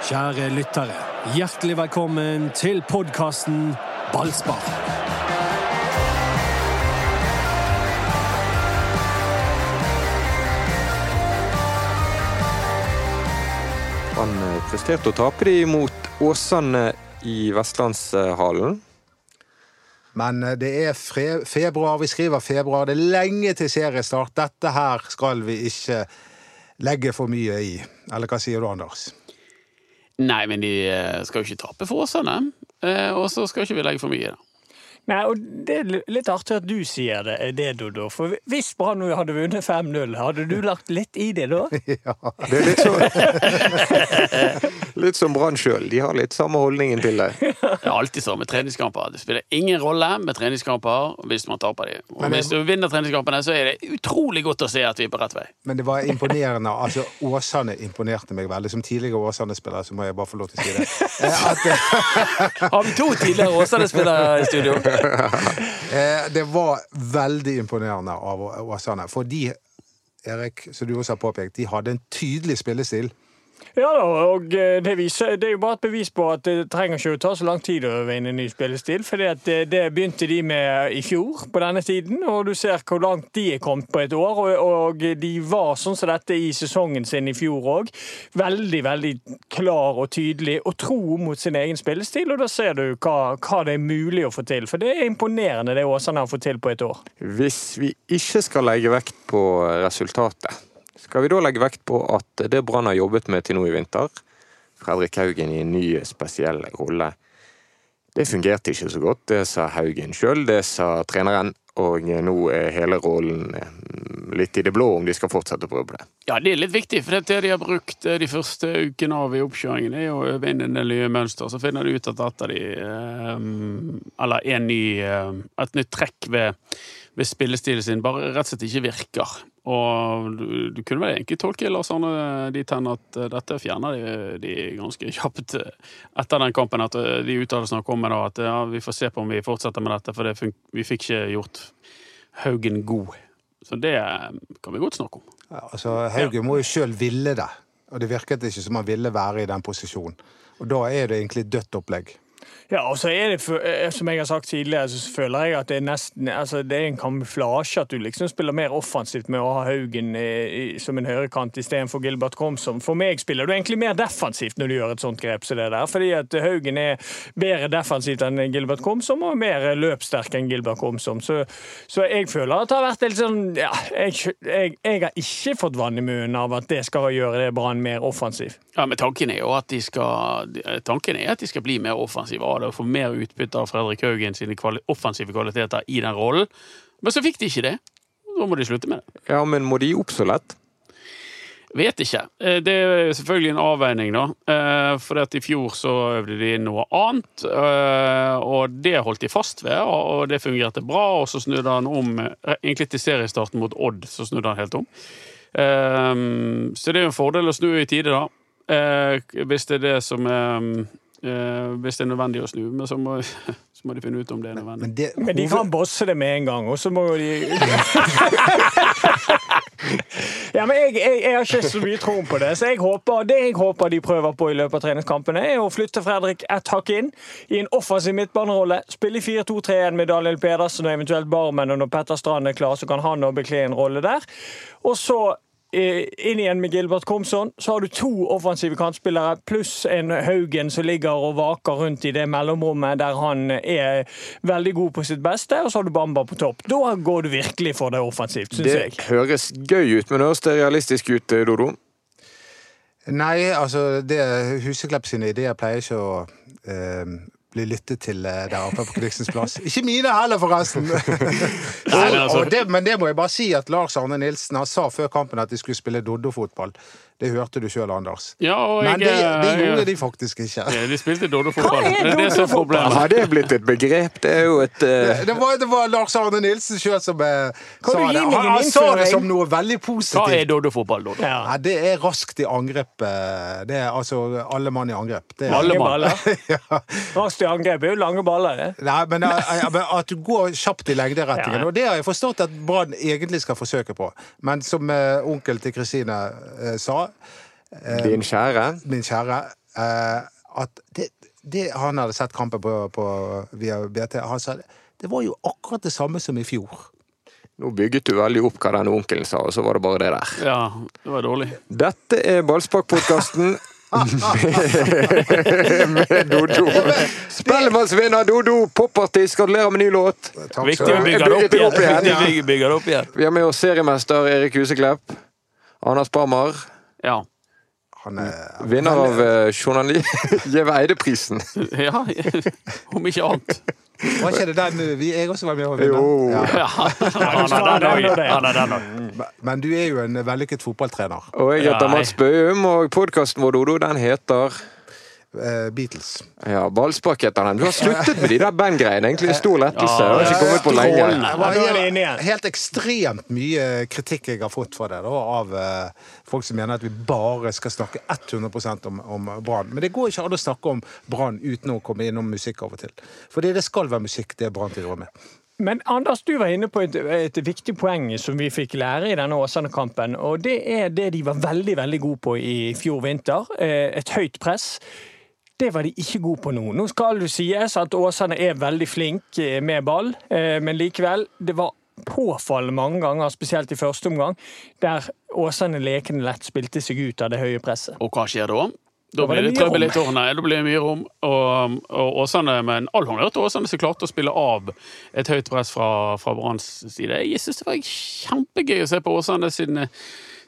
Kjære lyttere, hjertelig velkommen til podkasten Ballspar. Han eh, presterte å tape de mot Åsane i Vestlandshallen. Men eh, det er februar, vi skriver februar. Det er lenge til seriestart. Dette her skal vi ikke legge for mye i. Eller hva sier du, Anders? Nei, men de eh, skal jo ikke tape for Åsane. Eh, Og så skal ikke vi legge for mye i det. Nei, og Det er litt artig at du sier det, det Dodo. For hvis Brann hadde vunnet 5-0, hadde du lagt litt i det da? ja. Det er litt sånn Litt som Brann sjøl. De har litt samme holdningen til det. Det er alltid sånn med treningskamper. Det spiller ingen rolle med treningskamper hvis man taper de. Og det- hvis du vinner treningskampene, så er det utrolig godt å se at vi er på rett vei. Men det var imponerende. altså Åsane imponerte meg veldig. Som tidligere Åsane-spiller så må jeg bare få lov til å si det. Eh, At, Har vi to tidligere Åsane-spillere i studio? eh, det var veldig imponerende av Åsane. For Erik, som du også har påpekt, de hadde en tydelig spillestil. Ja da, og eh, det, viser, det er jo bare et bevis på at det trenger ikke å ta så lang tid å vinne en ny spillestil. For det, det begynte de med i fjor på denne tiden, og du ser hvor langt de er kommet på et år. Og, og de var sånn som dette i sesongen sin i fjor òg. Veldig, veldig klar og tydelig og tro mot sin egen spillestil, og da ser du hva, hva det er mulig å få til. For det er imponerende det Åsane har fått til på et år. Hvis vi ikke skal legge vekt på resultatet, skal vi da legge vekt på at det Brann har jobbet med til nå i vinter, Fredrik Haugen i en ny spesiell rolle, det fungerte ikke så godt. Det sa Haugen sjøl, det sa treneren. Og nå er hele rollen eh, litt i det blå om de skal fortsette å prøve det. Ja, det er litt viktig, for det de har brukt eh, de første ukene av i oppkjøringen, er å øve inn en del nye mønster. Så finner de ut at et de eh, Eller ny, et nytt trekk ved, ved spillestilen sin bare rett og slett ikke virker. Og du, du kunne vel egentlig tolke Lars Arne dit hen at eh, dette fjerner de, de ganske kjapt eh, etter den kampen. At eh, de uttalelsene kom med da, at ja, vi får se på om vi fortsetter med dette, for det vi fikk ikke gjort Haugen god. Så det eh, kan vi godt snakke om. Ja, altså, Haugen må jo sjøl ville det, og det virket ikke som han ville være i den posisjonen. Og da er det egentlig dødt opplegg. Ja, og så er det, eh, som jeg har sagt tidligere, så føler jeg at det er nesten altså det er en kamuflasje at du liksom spiller mer offensivt med å ha Haugen eh, i, som en høyrekant istedenfor Gilbert Komsom. For meg spiller du egentlig mer defensivt når du gjør et sånt grep som det der, fordi at Haugen er bedre defensivt enn Gilbert Komsom og mer løpssterk enn Gilbert Komsom. Så, så jeg føler at det har vært litt sånn ja, jeg, jeg, jeg har ikke fått vann i munnen av at det skal gjøre det Brann mer offensiv. Ja, men tanken er jo at de skal Tanken er at de skal bli mer offensive av det og få mer utbytte av Fredrik Haugen sine kvali offensive kvaliteter i den rollen. Men så fikk de ikke det. Da må de slutte med det. Ja, men må de opp så lett? Vet ikke. Eh, Det er selvfølgelig en avveining, da. Eh, For i fjor så øvde de noe annet, eh, og det holdt de fast ved, og det fungerte bra. Og så snudde han om, egentlig til seriestarten mot Odd, så snudde han helt om. Så det er jo en fordel å snu i tide, da. Hvis det er det som er eh, Hvis det er nødvendig å snu, men så må, så må de finne ut om det er nødvendig. Men, det, Men de kan bosse det med en gang, og så må jo de Ja, men jeg, jeg, jeg har ikke så mye tro på det, så jeg håper, det jeg håper de prøver på i løpet av treningskampene, er å flytte Fredrik ett hakk inn i en offensiv midtbanerolle. Spille i 4-2-3-1 med Daniel Pedersen og eventuelt Barmen, og når Petter Strand er klar, så kan han også bekle en rolle der. Og så inn igjen med Gilbert Komson, så har du to offensive kantspillere pluss en Haugen som ligger og vaker rundt i det mellomrommet der han er veldig god på sitt beste, og så har du Bamba på topp. Da går du virkelig for det offensivt, syns Det høres gøy ut, men høres det realistisk ut, Dodo? Nei, altså det, Huseklepp sine ideer pleier ikke å eh, bli lyttet til eh, der oppe på Kniksens plass. Ikke mine heller, forresten! men altså- det, men det må jeg bare si at Lars Arne Nilsen han sa før kampen at de skulle spille Doddo-fotball. Det hørte du sjøl, Anders. Ja, og Men det, det, gjorde jeg- de faktisk ikke. Ja, De spilte dodo-fotball. Hva er Det er det som er problemet. Har det blitt et begrep? Det er jo et uh... Det var, det var Lars Arne Nilsen sjøl som eh, sa det. Han, han sa det som noe veldig positivt. Hva er positivt. Doddo-fotball, Dodo? Ja. ja. det er raskt i angrep. eh, Det er altså alle mann i angrep. Det er, Alle mann. baller. ja. Raskt i angrep er jo lange baller. det. Nei, men, men at du går kjapt i lengderettingen. Ja. Og det har jeg forstått at Brann egentlig skal forsøke på. Men som uh, onkel til Kristine sa, din kjære. min kjære eh, at det, det Han hadde sett kampen på, på via BT. Han sa det var jo akkurat det samme som i fjor. Nå bygget du veldig opp hva denne onkelen sa, og så var det bare det der. Ja, det var dårlig. Dette er Ballsparkpodkasten. med Dodo. Spellemannsvinner Dodo, popartist, gratulerer med ny låt. Takk Viktig å bygge det opp Bygger igjen. ja. opp igjen. Vi har med oss seriemester Erik Huseklepp. Anders Barmar, Ja. Han er vinner av uh, journali... Gjeve Eide-prisen. ja, om ikke annet. Var ikke det den vi, jeg også var med å vinne? Jo. Ja. Ja, han er den òg. Han er den òg. Men du er jo en vellykket fotballtrener. Og jeg heter. Mats Bøum, og podkasten vår, Dodo, den heter Eh, Beatles. ja, Ballspark heter den. Du har sluttet med de der bandgreiene. Egentlig en stor lettelse. Det har ikke kommet på lenge. Ja, helt, helt ekstremt mye kritikk jeg har fått for det, da, av eh, folk som mener at vi bare skal snakke 100 om, om Brann. Men det går ikke an å snakke om Brann uten å komme innom musikk av og til. Fordi det skal være musikk, det Brann driver med. Men Anders, du var inne på et, et viktig poeng som vi fikk lære i denne Åsane-kampen. Og det er det de var veldig veldig gode på i fjor vinter. eh, Et høyt press. Det var de ikke gode på nå. Nå skal det sies at Åsane er veldig flink eh, med ball, eh, men likevel. Det var påfallende mange ganger, spesielt i første omgang, der Åsane lekende lett spilte seg ut av det høye presset. Og hva skjer da? Da blir det det trøbbel i tårnet. Da blir det mye rom. Og, og Åsane, men all honnør til Åsane som klarte å spille av et høyt press fra, fra Branns side. Jeg syns det var kjempegøy å se på Åsane sin,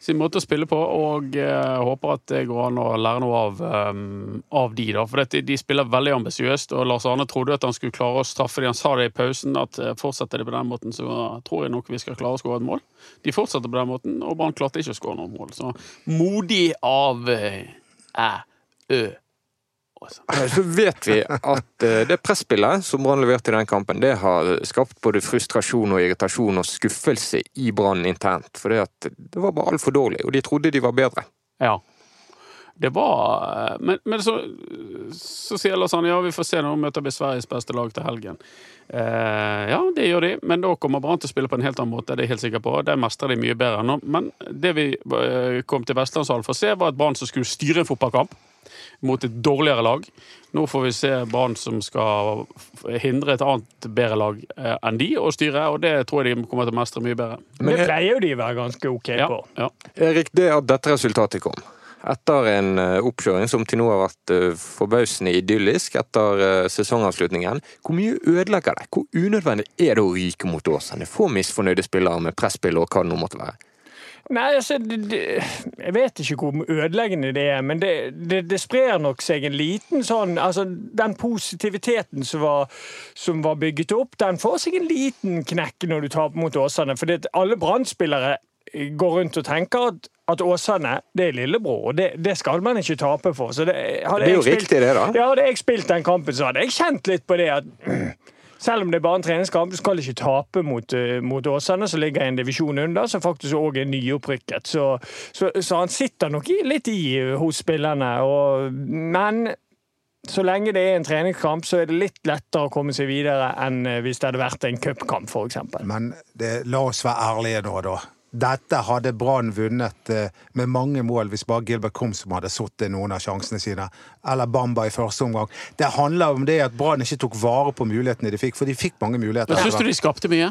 sin måte å spille på, og uh, håper at det går an å lære noe av, um, av de, da. For dette, de spiller veldig ambisiøst, og Lars Arne trodde at han skulle klare å straffe de. Han sa det i pausen, at uh, fortsetter de på den måten, så tror jeg nok vi skal klare å skåre et mål. De fortsatte på den måten, og Brann klarte ikke å skåre noe mål. Så modig av uh, ø. Så vet vi at eh, det presspillet som Brann leverte i den kampen, det har skapt både frustrasjon og irritasjon og skuffelse i Brann internt. For det, var bare altfor dårlig, og de trodde de var bedre. Ja. Det var eh, Men, men så, så sier Lars Arne ja, vi får se, nå møter vi Sveriges beste lag til helgen. Eh, ja, det gjør de, men da kommer Brann til å spille på en helt annen måte. Det er jeg helt sikker på. Der mestrer de mye bedre. Men det vi eh, kom til Vestlandshallen for å se, var et Brann som skulle styre en fotballkamp mot et dårligere lag. Nå får vi se Brann som skal hindre et annet bedre lag eh, enn de å styre, og det tror jeg de kommer til å mestre mye bedre. Men det pleier jo de å være ganske OK Ja, på. ja. Erik, det at dette resultatet kom, etter en eh, oppkjøring som til nå har vært eh, forbausende idyllisk etter sesongavslutningen, hvor mye ødelegger det? Hvor unødvendig er det å ryke mot Åsane? Få misfornøyde spillere med presspill og hva det nå måtte være. Nei, altså, det, det, Jeg vet ikke hvor ødeleggende det er, men det, det, sprer nok seg en liten sånn altså Den positiviteten som var, som var bygget opp, den får seg en liten knekk når du taper mot Åsane. For alle Brann-spillere går rundt og tenker at, at Åsane det er lillebror, og det, det skal man ikke tape for. Så det, hadde Det er jo spilt- riktig, det, da. Ja, hadde jeg spilt den kampen, så hadde jeg kjent litt på det at selv om det er bare en treningskamp, du skal ikke tape mot, eh, mot Åsane, som ligger en divisjon under, som faktisk òg er nyopprykket. Så, så, så han sitter nok litt i eh, hos spillerne. Og, men så lenge det er en treningskamp, så er det litt lettere å komme seg videre enn eh, hvis det hadde vært en cupkamp, f.eks. Men det, la oss være ærlige nå, da. Dette hadde Brann vunnet eh, med mange mål hvis bare Gilbert Komsom hadde sittet noen av sjansene sine. Eller Bamba i første omgang. Det handler om det at Brann ikke tok vare på mulighetene de fikk, for de fikk mange muligheter. Men Syns du de skapte mye?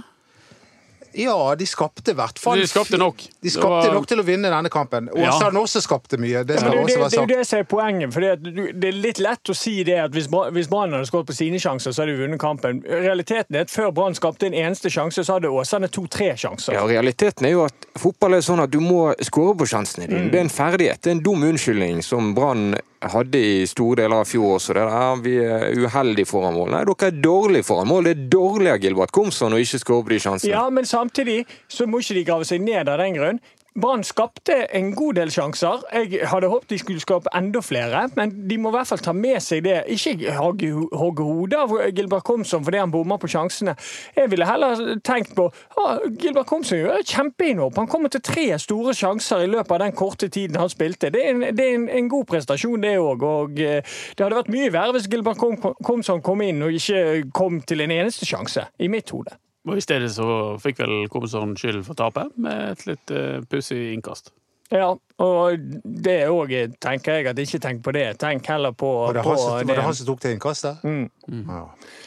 Ja, de skapte i hvert fall De skapte nok. De skapte var- nok til å vinne denne kampen. Ja. Åsane også skapte mye. Det skal ja, det, også det, være det er jo det som er poenget. For det er litt lett å si det at hvis hvis Brann hadde skåret på sine sjanser, så hadde de vunnet kampen. Realiteten er at før Brann skapte en eneste sjanse, så hadde Åsane to-tre sjanser. Ja, Realiteten er jo at fotball er sånn at du må skåre på sjansene dine. Mm. Det er en ferdighet. Det er en dum unnskyldning som Brann hadde i store deler av fjor også. Det der, vi er uheldige foran mål. Nei, dere er dårlige foran mål. Det er dårlig av Gilbert Komsson å ikke skåre på de sjansene. Ja, men samtidig så må ikke de grave seg ned av den grunn. Brann skapte en god del sjanser. Jeg hadde håpet de skulle skape enda flere, men de må i hvert fall ta med seg det. Ikke hogge hodet av Gilbert Komsom fordi han bommer på sjansene. Jeg ville heller tenkt på ah, Gilbert Komsom gjør et kjempeinhopp. Han kommer til tre store sjanser i løpet av den korte tiden han spilte. Det er en, det er en, en god prestasjon, det òg. Og eh, det hadde vært mye verre hvis Gilbert Komsom kom inn og ikke kom til en eneste sjanse, i mitt hode. Og i stedet så fikk vel Komson skyld for tapet, med et litt uh, pussig innkast. Ja, og det òg, tenker jeg, at ikke tenk på det. Tenk heller på, Var det, på han, som- var det han som tok det innkastet? Mm. Ja.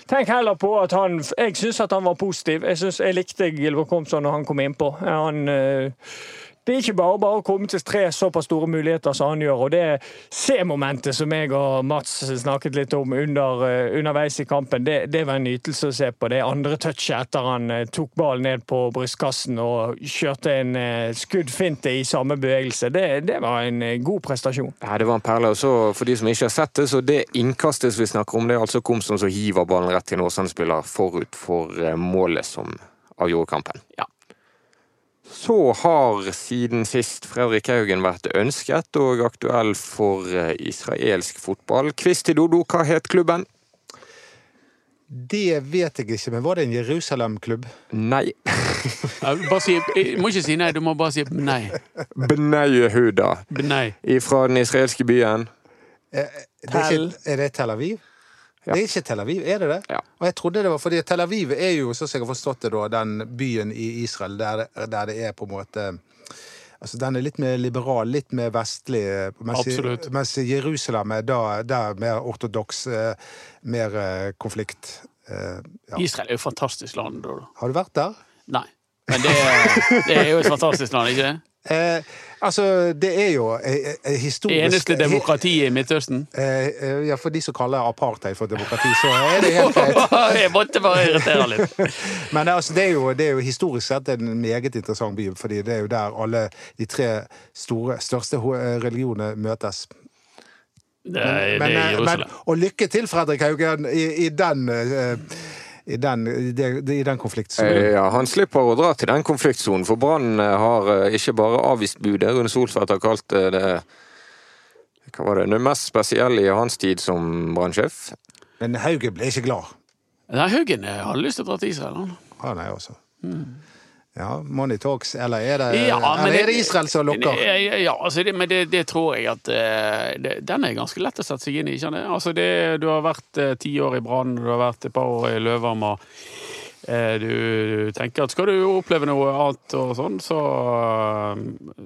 Tenk heller på at han Jeg syns at han var positiv. Jeg, synes, jeg likte Gilbert Komsson når han kom innpå. Han eh, det er ikke bare bare å komme til tre såpass store muligheter som han gjør. Og det C-momentet som jeg og Mats snakket litt om under, eh, underveis i kampen, det, det var en nytelse å se på. Det andre touchet etter han eh, tok ballen ned på brystkassen og kjørte en eh, skuddfinte i samme bevegelse, det, det var en god prestasjon. Ja, det var en perle. Og så, for de som ikke har sett det, så det innkastet vi snakker om, det er altså Komsom som hiver ballen rett til en Åsane-spiller forut for målet som avgjorde kampen. Ja. Så har siden sist Fredrik Haugen vært ønsket og aktuell for eh, israelsk fotball. Quiz til Dodo, hva het klubben? Det vet jeg ikke, men var det en Jerusalem-klubb? Nei. Bare si, jeg må ikke si nei, du må bare si nei. Bnei Yehuda. Fra den israelske byen. Er Det ikke, er det Tel Aviv? Det er ikke Tel Aviv, er det det? Ja. Og jeg trodde det var fordi Tel Aviv er jo, sånn som jeg har forstått det, da, den byen i Israel der, der det er på en måte Altså, Den er litt mer liberal, litt mer vestlig. Mens, Absolutt. mens Jerusalem er da, der mer ortodoks, eh, mer eh, konflikt. Eh, Ja. Israel er jo et fantastisk land. Da. da. Har du vært der? Nei. Men det, det er jo et fantastisk land, ikke det? Eh, altså, det er jo eh, eh, historisk Eneste demokratiet i Midtøsten. Eh, eh, ja, For de som kaller apartheid for demokrati, så er det helt greit. Jeg måtte bare irritere litt. Men altså, det, er jo, det er jo historisk sett en meget interessant by, fordi det er jo der alle de tre store, største religionene møtes. Det er, Men, det er eh, men, Jerusalem. og lykke til, Fredrik Haugen, i, i den eh, i den, i den konfliktsonen. Eh, Ja, Han slipper å dra til den konfliktsonen, for Brann eh, har eh, ikke bare avvist budet. Rune Solsvedt har kalt det det hva var det, det mest spesielle i hans tid som brannsjef. Men Haugen ble ikke glad. Nei, Haugen hadde lyst til å dra til Israel. Han. Han nei, også. Ja, Money talks, eller er det, Ja, eller er det Israel som lokker? Ja, altså det, men det, det tror jeg at eh, det, Den er ganske lett å sette seg inn i. Altså det, du har vært eh, ti år i Brann, du har vært et par år i Løvhammer. Eh, du, du tenker at skal du oppleve noe annet og sånn, så,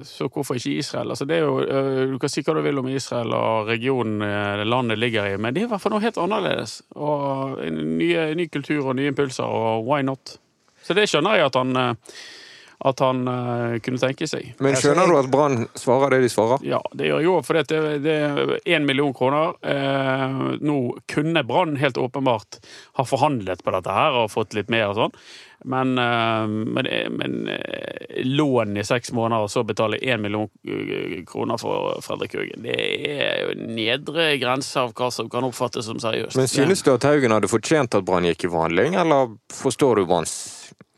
så hvorfor ikke Israel? Altså det jo, du kan si hva du vil om Israel og regionen landet ligger i, men det er i hvert fall noe helt annerledes. Og en ny, ny kultur og nye impulser, og why not? Så det skjønner jeg at han, eh, at han uh, kunne tenke seg. Men skjønner du at Brann svarer det de svarer? Ja, det gjør jeg òg, for det, det er én million kroner. Eh, nå kunne Brann helt åpenbart ha forhandlet på dette her og fått litt mer og sånn. Men, eh, men, men eh, lån i seks måneder og så betale én million kroner for Fredrik Haugen, det er jo nedre grense av hva som kan oppfattes som seriøst. Men synes du at Haugen hadde fortjent at Brann gikk i forhandling, eller forstår du Branns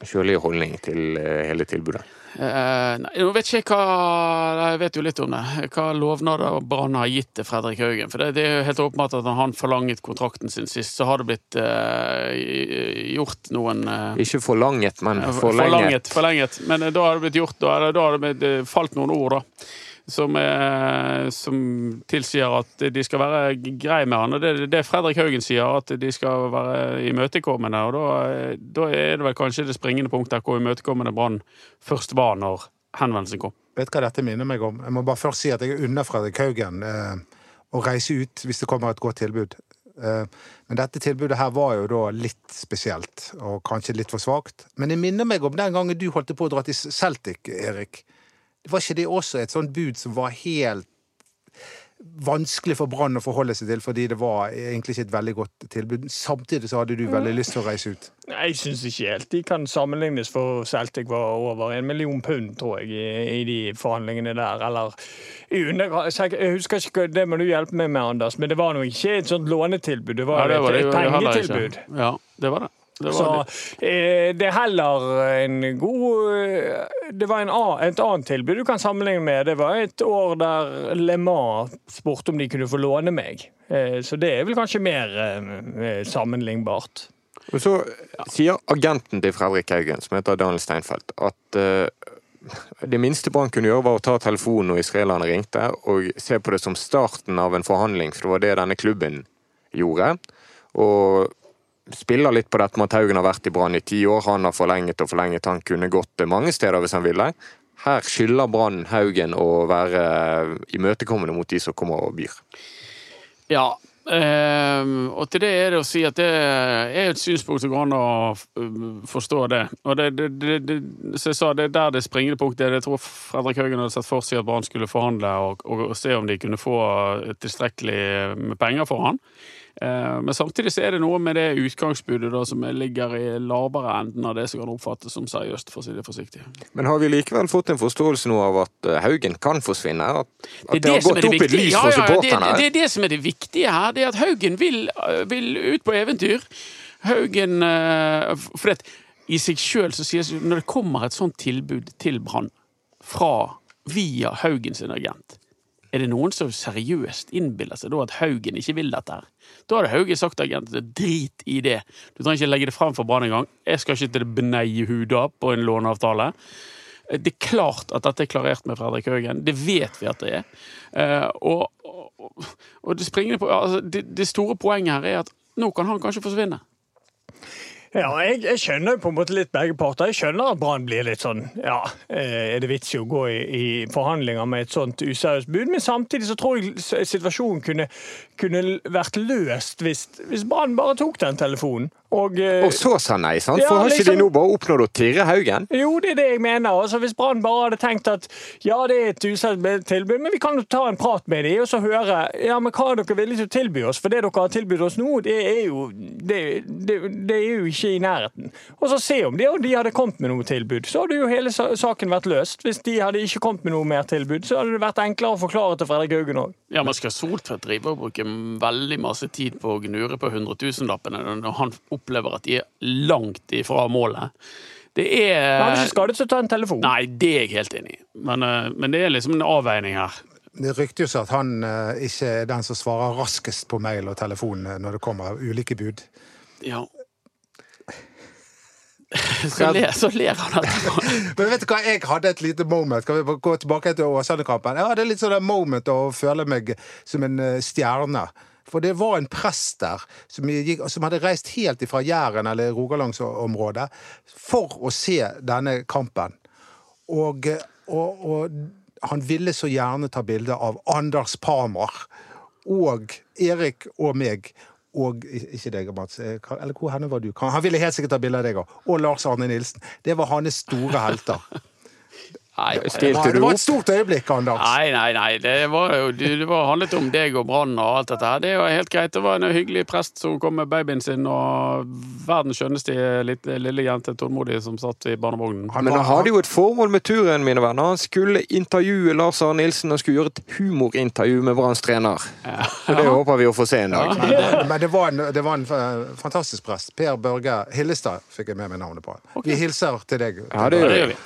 kjølige holdning til eh, hele tilbudet? Eh, nei, nå vet ikke jeg hva Jeg vet jo litt om det. Hva lovnader Brann har gitt til Fredrik Haugen. For det, det er jo helt åpenbart at når han forlanget kontrakten sin sist, så har det blitt eh, gjort noen eh, Ikke forlanget, men forlenget. forlenget. forlenget. Men eh, da har det blitt gjort Da, det- da har det falt noen ord, da. Som, er, som tilsier at de skal være greie med han. Og det er det Fredrik Haugen sier, at de skal være imøtekommende. Og da, eh, da er det vel kanskje det springende punktet hvor imøtekommende Brann først var når henvendelsen kom. Vet du hva dette minner meg om? Jeg må bare først si at jeg unner Fredrik Haugen eh, å reise ut hvis det kommer et godt tilbud. Eh, men dette tilbudet her var jo da litt spesielt, og kanskje litt for svakt. Men det minner meg om den gangen du holdt på å dra til Celtic, Erik. Var ikke det også et sånt bud som var helt vanskelig for Brann å forholde seg til, fordi det var egentlig ikke et veldig godt tilbud. Samtidig så hadde du veldig lyst til å reise ut. Nei, Jeg syns ikke helt de kan sammenlignes, for Celtic var over en million pund, tror jeg, i, i de forhandlingene der. Eller i undergrad Jeg husker ikke, det må du hjelpe meg med, Anders, men det var nå ikke et sånt lånetilbud. Det var, Ja, det var det et, et pengetilbud. Ja, det var det. Det, Så eh, det er heller en god eh, Det var en, et annet tilbud du kan sammenligne med. Det var et år der Le Mans spurte om de kunne få låne meg. Eh, så det er vel kanskje mer eh, sammenlignbart. Og så sier agenten til Fredrik Haugen, som heter Daniel Steinfeld, at eh, det minste Brann kunne gjøre, var å ta telefonen når israelerne ringte, og se på det som starten av en forhandling, for det var det denne klubben gjorde. Og spiller litt på dette med at Haugen har vært i Brann i ti år, han har forlenget og forlenget, han kunne gått mange steder hvis han ville. her skylder Brann Haugen å være imøtekommende mot de som kommer og byr. Ja. ehm, og til det er det å si at det er et synspunkt som går an å uh, forstå det. Og det, det, det, som jeg sa, det er der det springende punktet er. Jeg tror Fredrik Haugen hadde sett for seg at Brann skulle forhandle og, og, og se om de kunne få tilstrekkelig med penger for han. Eh, Men samtidig så er det noe med det utgangsbudet da, som ligger i lavere enden av det som kan oppfattes som seriøst, for å si det forsiktig. Men har vi likevel fått en forståelse nå av at eh, Haugen kan forsvinne? At, at det, har gått det opp et lys Ja, for ja, supporterne? Det, det er det som er det viktige her. Det er at Haugen vil, øh, vil ut på eventyr. Haugen For det, i seg sjøl så sies det Når det kommer et sånt tilbud til Brann fra via Haugen sin agent er det noen som seriøst innbiller seg da at Haugen ikke vil dette her? Da hadde Haugen sagt til agenten drit i det. Du trenger ikke legge det frem for Brann engang. Jeg skal ikke til det beneie huda på en låneavtale. Det er klart at dette er klarert med Fredrik Haugen. Det vet vi at det er. Eh, og, og, og det, på, altså, det, det store poenget her er at nå kan han kanskje forsvinne. Ja, jeg, jeg skjønner på en måte litt begge parter. Jeg skjønner at Brann blir litt sånn Ja, eh, er det vits i å gå i, i forhandlinger med et sånt useriøst bud? Men samtidig så tror jeg situasjonen kunne, kunne vært løst hvis, hvis Brann bare tok den telefonen. Og, eh, Og så sa nei, sant? Ja, For har ikke liksom- de nå bare oppnådd å tirre Haugen? Jo, det er det jeg mener. Altså, hvis Brann bare hadde tenkt at ja, det er et usett tilbud, men vi kan jo ta en prat med dem og så høre ja, men hva er dere villige til å tilby oss? For det dere har tilbudt oss nå, det er jo, det, det, det er jo ikke i nærheten. Og så se om de, de hadde kommet med noe tilbud. Så hadde jo hele saken vært løst. Hvis de hadde ikke kommet med noe mer tilbud, så hadde det vært enklere å forklare til Fredrik Haugen òg. Ja, men skal Soltvedt drive og bruke veldig masse tid på å gnure på hundretusenlappene når han opplever at de er langt ifra målet? Det er hadde er ikke skadet seg å ta en telefon. Nei, det er jeg helt enig i. Men, eh, men det er liksom en avveining her. Det rykter jo at han eh, ikke er den som svarer raskest på mail og telefon eh, når det kommer ulike bud. Ja. Så ler, så ler han etterpå. Men vet du hva, jeg hadde et lite moment. Skal vi gå tilbake til Åsane-kampen? Jeg hadde litt sånn moment å føle meg som en stjerne. For det var en prest der som, gikk, som hadde reist helt fra Jæren eller Rogalandsområdet for å se denne kampen. Og, og, og han ville så gjerne ta bilde av Anders Parmar og Erik og meg. Og ikke deg, Mats. eh, Eller hvor henne var du? Han ville helt sikkert ta bilde av deg òg. Og Lars Arne Nilsen. Det var hans store helter. Nei, Det var, det var et stort øyeblikk, Anders. Nei, nei, nei. Det var jo det var handlet om deg og Brann og alt dette her. Det var helt greit. Det var en hyggelig prest som kom med babyen sin, og verdens skjønneste lille, lille jente, tålmodig, som satt i barnevognen. Han Men han hadde jo et formål med turen, mine venner. Han skulle intervjue Lars Arne Nilsen og skulle gjøre et humorintervju med Branns trener. Så det håper vi å få se en dag. Men det, men det var en, det var en eh, fantastisk prest. Per Børge Hillestad fikk jeg med meg navnet på. Vi hilser til deg. Ja, det Ja, det gjør vi.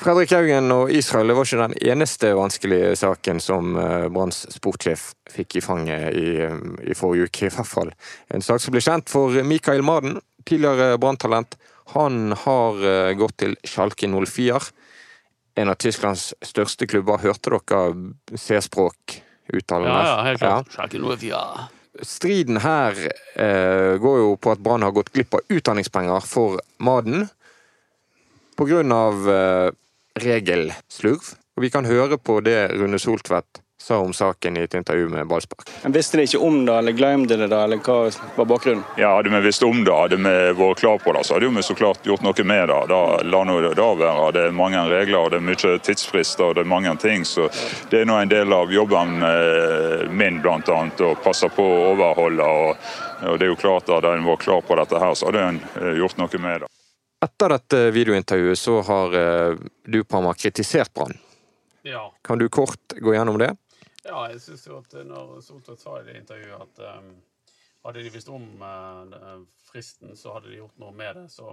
Fredrik Haugen og Israel det var ikke den eneste vanskelige saken som eh, Branns sportssjef fikk i fanget i, i forrige uke, i hvert fall. En sak som ble kjent for Mikael Maden, tidligere Brann-talent. Han har eh, gått til Schalke 04, en av Tysklands største klubber. Hørte dere C-språk-uttalene? Ja, ja, helt klart. Schalke 04. Striden her eh, går jo på at Brann har gått glipp av utdanningspenger for Maden på grunn av eh, regelslurv. Og vi kan høre på det Rune Soltvedt sa om saken i et intervju med Ballspark. Men Visste de ikke om det, eller glemte de det, eller hva var bakgrunnen? Ja, Hadde vi visst om det, hadde vi vært klar på det, så hadde vi så klart gjort noe med det. Da, la nå det da være. Det er mange regler, og det er mye tidsfrister og det er mange ting. Så det er nå en del av jobben eh, min, annet, å passe på å overholde. Og, og det er jo klart at Hadde en vært klar på dette, her, så hadde en eh, gjort noe med det. Etter dette videointervjuet så har du du, meg kritisert Brann. Ja. Kan du kort gå gjennom det? Ja, jeg syns jo at når Soltvedt sa i det intervjuet at um, hadde de visst om uh, fristen, så hadde de gjort noe med det. Så,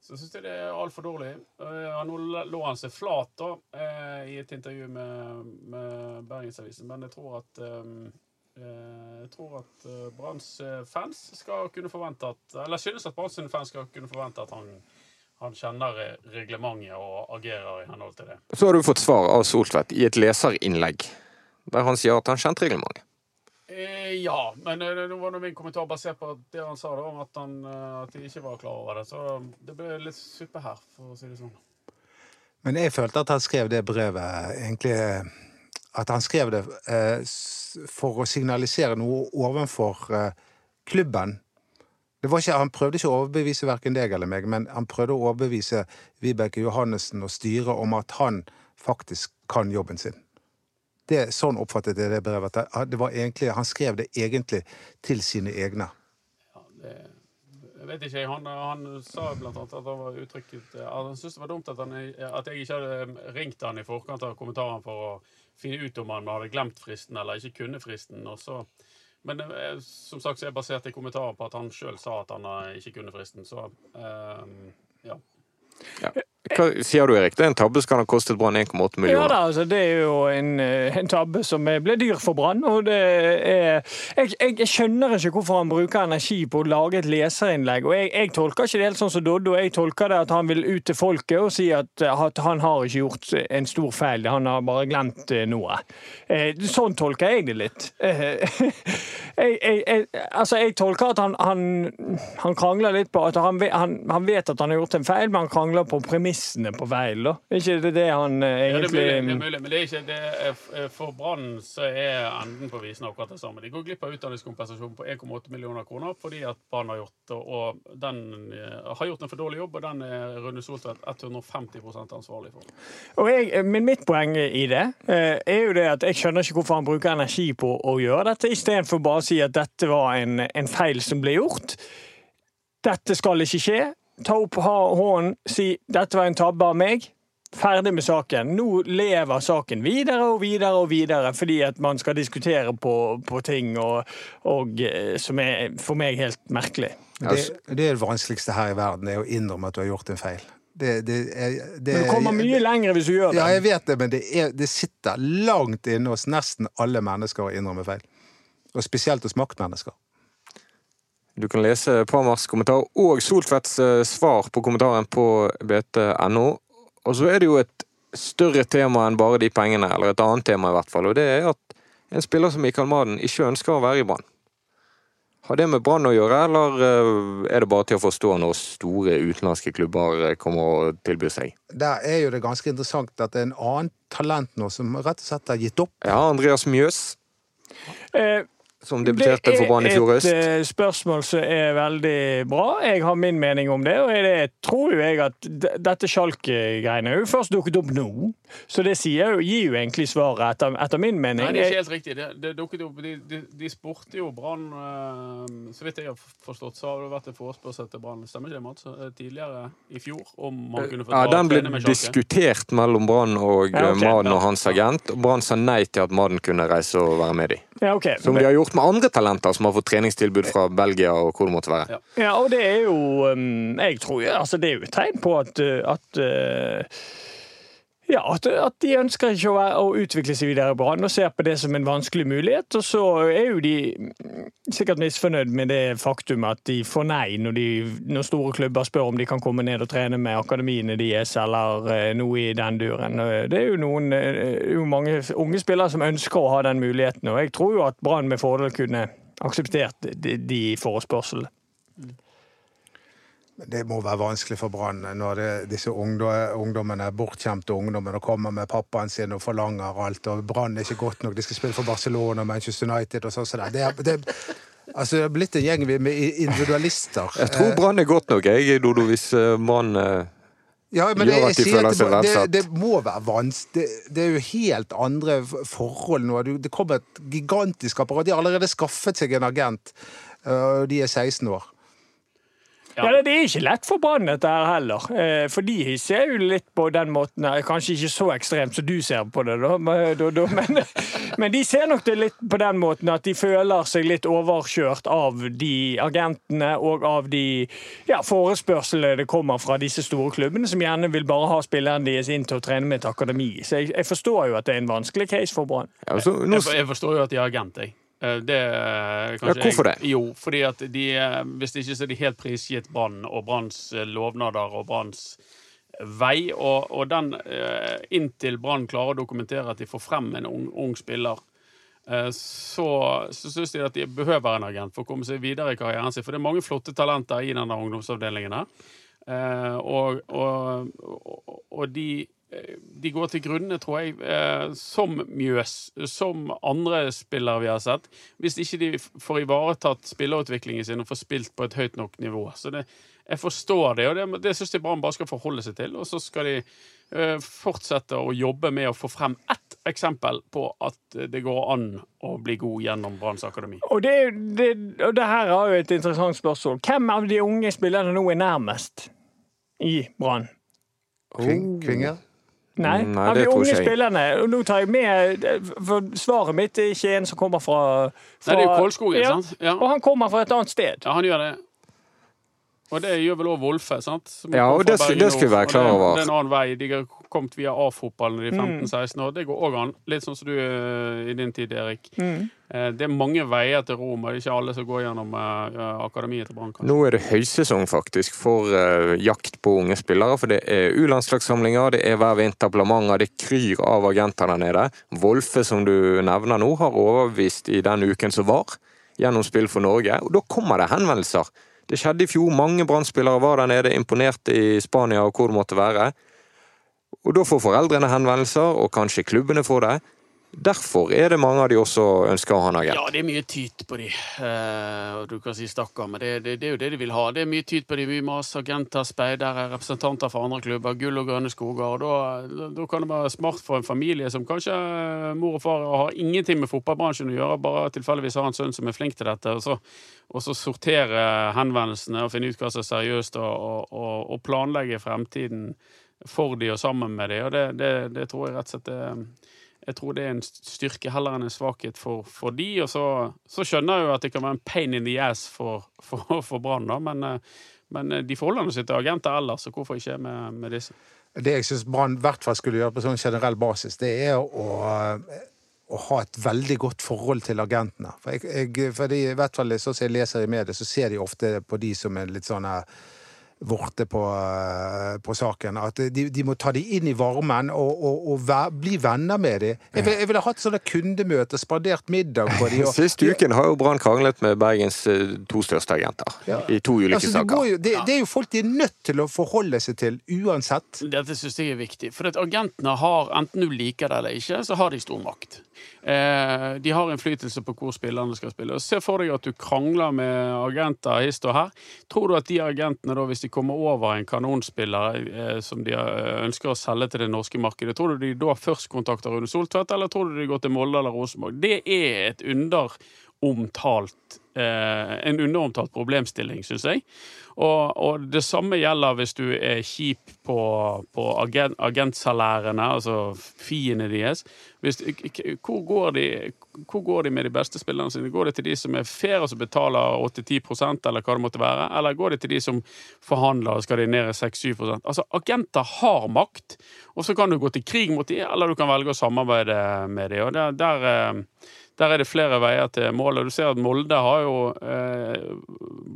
så syns jeg det er altfor dårlig. Uh, nå lå han seg flat da, uh, i et intervju med, med Bergensavisen, men jeg tror at um, jeg tror at uh, Branns uh, fans skal kunne forvente at Eller synes at Branns fans skal kunne forvente at han, han kjenner reglementet og agerer i henhold til det. Så har du fått svar av Soltvedt i et leserinnlegg, der han sier at han kjente reglementet. Eh, ja, men nå var min kommentar basert på det han sa da, om at, han, eh, at de ikke var klar over det. Så det ble litt suppe her, for å si det sånn. Men jeg følte at han skrev det brevet egentlig At han skrev det eh, for å signalisere noe ovenfor eh, klubben. Ikke, han prøvde ikke å overbevise verken deg eller meg, men han prøvde å overbevise Vibeke Johannessen og styret om at han faktisk kan jobben sin. Det, sånn oppfattet jeg det brevet. Det egentlig, han skrev det egentlig til sine egne. Ja, det, jeg vet ikke, han, han sa blant annet at han var uttrykket Han syntes det var dumt at, han, at jeg ikke hadde ringt han i forkant av kommentaren for å finne ut om han hadde glemt fristen eller ikke kunne fristen. Og så, men eh, som sagt så er jeg basert i kommentaren på at han sjøl sa at han eh, ikke kunne fristen. Så um, ja. Ja. Hva sier du, Erik? Det er en tabbe som kan ha kostet Brann 1,8 Ja millioner. da, altså, det er jo en, eh, en tabbe som ble dyr for Brann. Og det er jeg, jeg, jeg skjønner ikke hvorfor han bruker energi på å lage et leserinnlegg. Og jeg, jeg tolker ikke det helt sånn som Doddo. Jeg tolker det at han vil ut til folket og si at, at han har ikke gjort en stor feil, han har bare glemt eh, noe. Eh, Sånn tolker jeg det litt. Jeg, altså, jeg tolker at han, han, han krangler litt på at han, han, han vet at han har gjort en feil, men han krangler på premissene på feil. Da. Er ikke det det han eh, Ja, det er mulig, det er mulig, men det er ikke det er, for Brann så er enden på visen akkurat det samme. De går glipp av utdanningskompensasjon på 1,8 millioner kroner fordi at Brann har gjort og den eh, har gjort en for dårlig jobb, og den er Rune Soltvedt 150 ansvarlig for. Og jeg, men mitt poeng i det eh, er jo det at jeg skjønner ikke hvorfor han bruker energi på å gjøre dette, istedenfor bare å si at dette var en, en feil som ble gjort. Dette skal ikke skje. Ta opp hånden, si 'dette var en tabbe av meg'. Ferdig med saken. Nå lever saken videre og videre og videre fordi at man skal diskutere på, på ting og, og, eh, som er for meg helt merkelig. Det, det er det vanskeligste her i verden, det er å innrømme at du har gjort en feil. Det, det, er, det, Men du kommer mye lenger hvis du gjør det. Ja, jeg vet det, men det, er, det sitter langt inne hos nesten alle mennesker å innrømme feil. Og spesielt hos maktmennesker. Du kan lese Parmars kommentar og Soltvedts eh, svar på kommentaren på bt.no. Og så er det jo et større tema enn bare de pengene, eller et annet tema i hvert fall, og det er at en spiller som Mikael Maden ikke ønsker å være i Brann. Har det med Brann å gjøre, eller eh, er det bare til å forstå når store utenlandske klubber eh, kommer og tilbyr seg? Der er jo det ganske interessant at det er en annen talent nå som rett og slett har gitt opp. Ja, Andreas Mjøs, Eh, som debuterte for Brann i fjor høst. Det er et eh, spørsmål som er veldig bra. Jeg har min mening om det. Og det tror jo jeg at dette Sjalk-greiene er jo først dukket opp nå. Så det sier jo, gir jo egentlig svaret, etter, etter min mening. Nei, det er ikke helt riktig. Det, det dukket opp, de, de, de spurte jo Brann eh, Så vidt jeg har forstått, så har det vært en forespørsel til Brann stemmer ikke det, Mats? Eh, tidligere i fjor om man kunne få Ja, dra Den ble med diskutert mellom Brann og Ja, okay. Maden og hans agent. og Brann sa nei til at Maden kunne reise og være med de. Ja, okay. Som de har gjort med andre talenter som har fått treningstilbud fra Belgia og hvor det måtte være. Ja. Og det er jo um, Jeg tror jo altså Det er jo et tegn på at, uh, at uh, ja, at, de ønsker ikke å, utvikle seg videre i Brann og ser på det som en vanskelig mulighet. Og så er jo de mm, sikkert misfornøyd med det faktum at de får nei når, de, når store klubber spør om de kan komme ned og trene med akademiene deres eller eh, noe i den duren. Eh, Det er jo noen eh, jo mange unge spillere som ønsker å ha den muligheten, og jeg tror jo at Brann med fordel kunne akseptert de, de. Det må være vanskelig for Brann når det, disse ungdom, ungdommene, bortkjemte ungdommene kommer med pappaen sin og forlanger alt, og Brann er ikke godt nok, de skal spille for Barcelona og Manchester United og sånn. Så det, det, altså, det er blitt en gjeng med individualister. Jeg tror Brann er godt nok, jeg, Dodo, hvis eh, Brann eh, Ja, men det, de det, det, det må være vanskelig. Det, er jo helt andre forhold nå. Det kommer et gigantisk apparat. De har allerede skaffet seg en agent, og de er 16 år. Ja, Det er ikke lett for Brann dette her heller. Eh, For de ser jo litt på den måten Kanskje ikke så ekstremt som du ser på det, da, men- men, de ser nok det litt på den måten at de føler seg litt overkjørt av de agentene og av de ja, forespørslene det kommer fra disse store klubbene, som gjerne vil bare ha spillerne deres inn til å trene med et akademi. Så jeg, jeg forstår jo at det er en vanskelig case for Brann. ja, Jeg, jeg forstår jo at de er agent, jeg. Eh, Det, eh, kanskje Ja, hvorfor jeg, Jo, fordi at de Hvis det ikke så er de helt prisgitt Brann og Branns eh, lovnader og Branns vei. Og, og den eh, Inntil Brann klarer å dokumentere at de får frem en ung, ung spiller, eh, så, så syns de at de behøver en agent for å komme seg videre i karrieren sin. For det er mange flotte talenter i denne ungdomsavdelingen her. Eh, og, og, og de de går til grunne, tror jeg, eh, som Mjøs, som andre spillere vi har sett, hvis ikke de får ivaretatt spillerutviklingen sin og får spilt på et høyt nok nivå. Så det, jeg forstår det, og det, det syns jeg Brann bare skal forholde seg til. Og så skal de eh, fortsette å jobbe med å få frem ett eksempel på at det går an å bli god gjennom Branns akademi. Og det, det, og det her er jo et interessant spørsmål. Hvem av de unge spillerne nå er nærmest i Brann? Kving, kvinger? Nei, Nei, av det de unge ikke spillerne. Og nå tar jeg med For svaret mitt er ikke en som kommer fra, fra Nei, det er jo Kålskogen, ja, sant? Ja. Og han kommer fra et annet sted. Ja, han gjør det. Og det gjør vel òg Wolfe, sant? Som Ja, og det Bergen det skulle vi være klar over. Det er en annen vei. De har kommet via A-fotballen i Mm. 15-16 år. Det går òg an. Litt sånn som du eh, i din tid, Erik. Mm. Eh, Det er mange veier til Rom, og det er ikke alle som går gjennom eh, akademiet til Brann. Nå er det høysesong faktisk for jakt på unge spillere. For det er U-landslagssamlinger, det er hver vinter på det kryr av agenter der nede. Wolfe, som du nevner nå, har overbevist i den uken som var, gjennom spill for Norge. Og da kommer det henvendelser. Det skjedde i fjor. Mange Brann-spillere var der nede, imponerte i Spania og hvor det måtte være. Og da får foreldrene henvendelser, og kanskje klubbene får det. Derfor er det mange av de også ønsker å ha en agent. Ja, det er mye tyt på de. Uh, du kan si stakkar, men det, det, det er jo det de vil ha. Det er mye tyt på de, mye mas, agenter, speidere, representanter for andre klubber, gull og grønne skoger. Og da, kan det være smart for en familie som kanskje mor og far har ingenting med fotballbransjen å gjøre, bare tilfeldigvis har en sønn som er flink til dette, og så, og så sortere henvendelsene og finne ut hva som er seriøst, og, og, og, planlegge fremtiden for de og sammen med de, og det, det tror jeg rett og slett er jeg tror det er en styrke heller enn en svakhet for, for de, og så, så skjønner jeg jo at det kan være en pain in the ass for, for, for Brann, da, men, eh, men de forholder seg til agenter ellers, så hvorfor ikke med, med disse? Det jeg syns Brann i hvert fall skulle gjøre på sånn generell basis, det er å, å ha et veldig godt forhold til agentene. For, jeg, jeg, for i hvert fall sånn som jeg leser i media, så ser de ofte på de som er litt sånn her vorte på, eh, på saken. At de, de må ta de inn i varmen og, og, og vær, bli venner med de. Jeg, vil- jeg ville hatt sånne kundemøter, spandert middag på de. og- Sist uken har jo Brann kranglet med Bergens eh, to største agenter Ja. i to ulike Altså, det, jo, det, det er jo folk de er nødt til å forholde seg til uansett. Dette syns jeg er viktig. For at agentene har, enten du liker det eller ikke, så har de stor makt. Eh, de har innflytelse på hvor spillerne skal spille. Se for deg at du krangler med agenter hist og her. Tror du at de agentene, da, hvis de kommer over en kanonspiller eh, som de eh, ønsker å selge til det norske markedet, tror du de da først kontakter Rune Soltvedt, eller tror du de går til Molde eller Rosenborg? Det er et underomtalt eh, en underomtalt problemstilling, syns jeg. Og, og det samme gjelder hvis du er kjip på, på agent, agentsalærene, altså fiene deres. Hvis, hvor, går de, hvor går de med de beste spillerne sine? Går det til de som er fair og som betaler 8-10% eller hva det måtte være? Eller går det til de som forhandler og skal de ned i 6-7 Altså, agenter har makt, og så kan du gå til krig mot dem, eller du kan velge å samarbeide med dem. Og der, der eh, der er det flere veier til målet. Du ser at Molde har jo eh,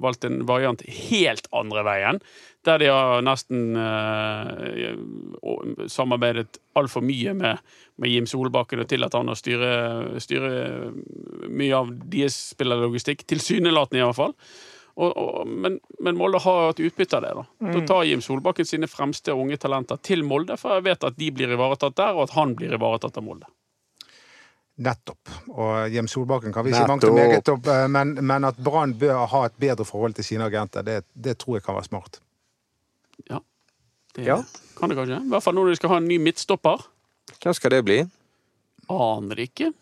valgt en variant helt andre veien. Der de har nesten eh, samarbeidet altfor mye med, med Jim Solbakken og tillatt han å styre, styre mye av deres spillerlogistikk. Tilsynelatende, i hvert fall. Og, og, men, men Molde har hatt utbytte av det. Da Da tar Jim Solbakken sine fremste unge talenter til Molde, for jeg vet at de blir ivaretatt der, og at han blir ivaretatt av Molde. Nettopp. Og Jim Solbakken kan vi ikke og meget opp, eh, men, men at Brann bør ha et bedre forhold til sine agenter, det, det tror jeg kan være smart. Ja. Det Ja. kan det kanskje. I hvert fall når de skal ha en ny midtstopper. Hvem skal det bli? Aner ikke.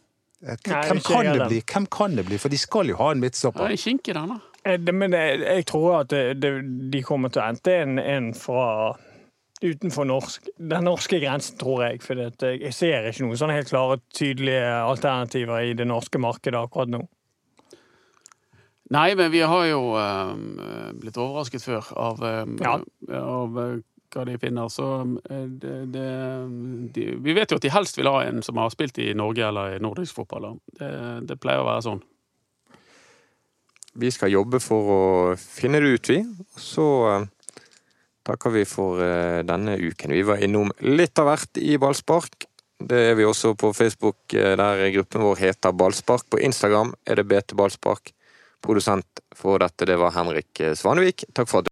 Eh, Nei, Hvem kan det bli? Hvem kan det bli? For de skal jo ha en midtstopper. Ja, en den, da. Eh, Men jeg, jeg tror at det, det, de kommer til å hente en, en fra utenfor norsk, den norske grensen, tror jeg. For jeg ser ikke noen sånne helt klare, tydelige alternativer i det norske markedet akkurat nå. Nei, men vi har jo eh, blitt overrasket før av, eh, Ja. av eh, hva de finner. Så det, det, de, Vi vet jo at de helst vil ha en som har spilt i Norge eller i nordisk fotball. Det, det pleier å være sånn. Vi skal jobbe for å finne det ut, vi. Så takker vi for eh, denne uken. Vi var innom litt av hvert i ballspark. Det er vi også på Facebook, eh, der gruppen vår heter Ballspark. På Instagram er det BT Ballspark. Produsent for dette, det var Henrik Svanevik. Takk for at du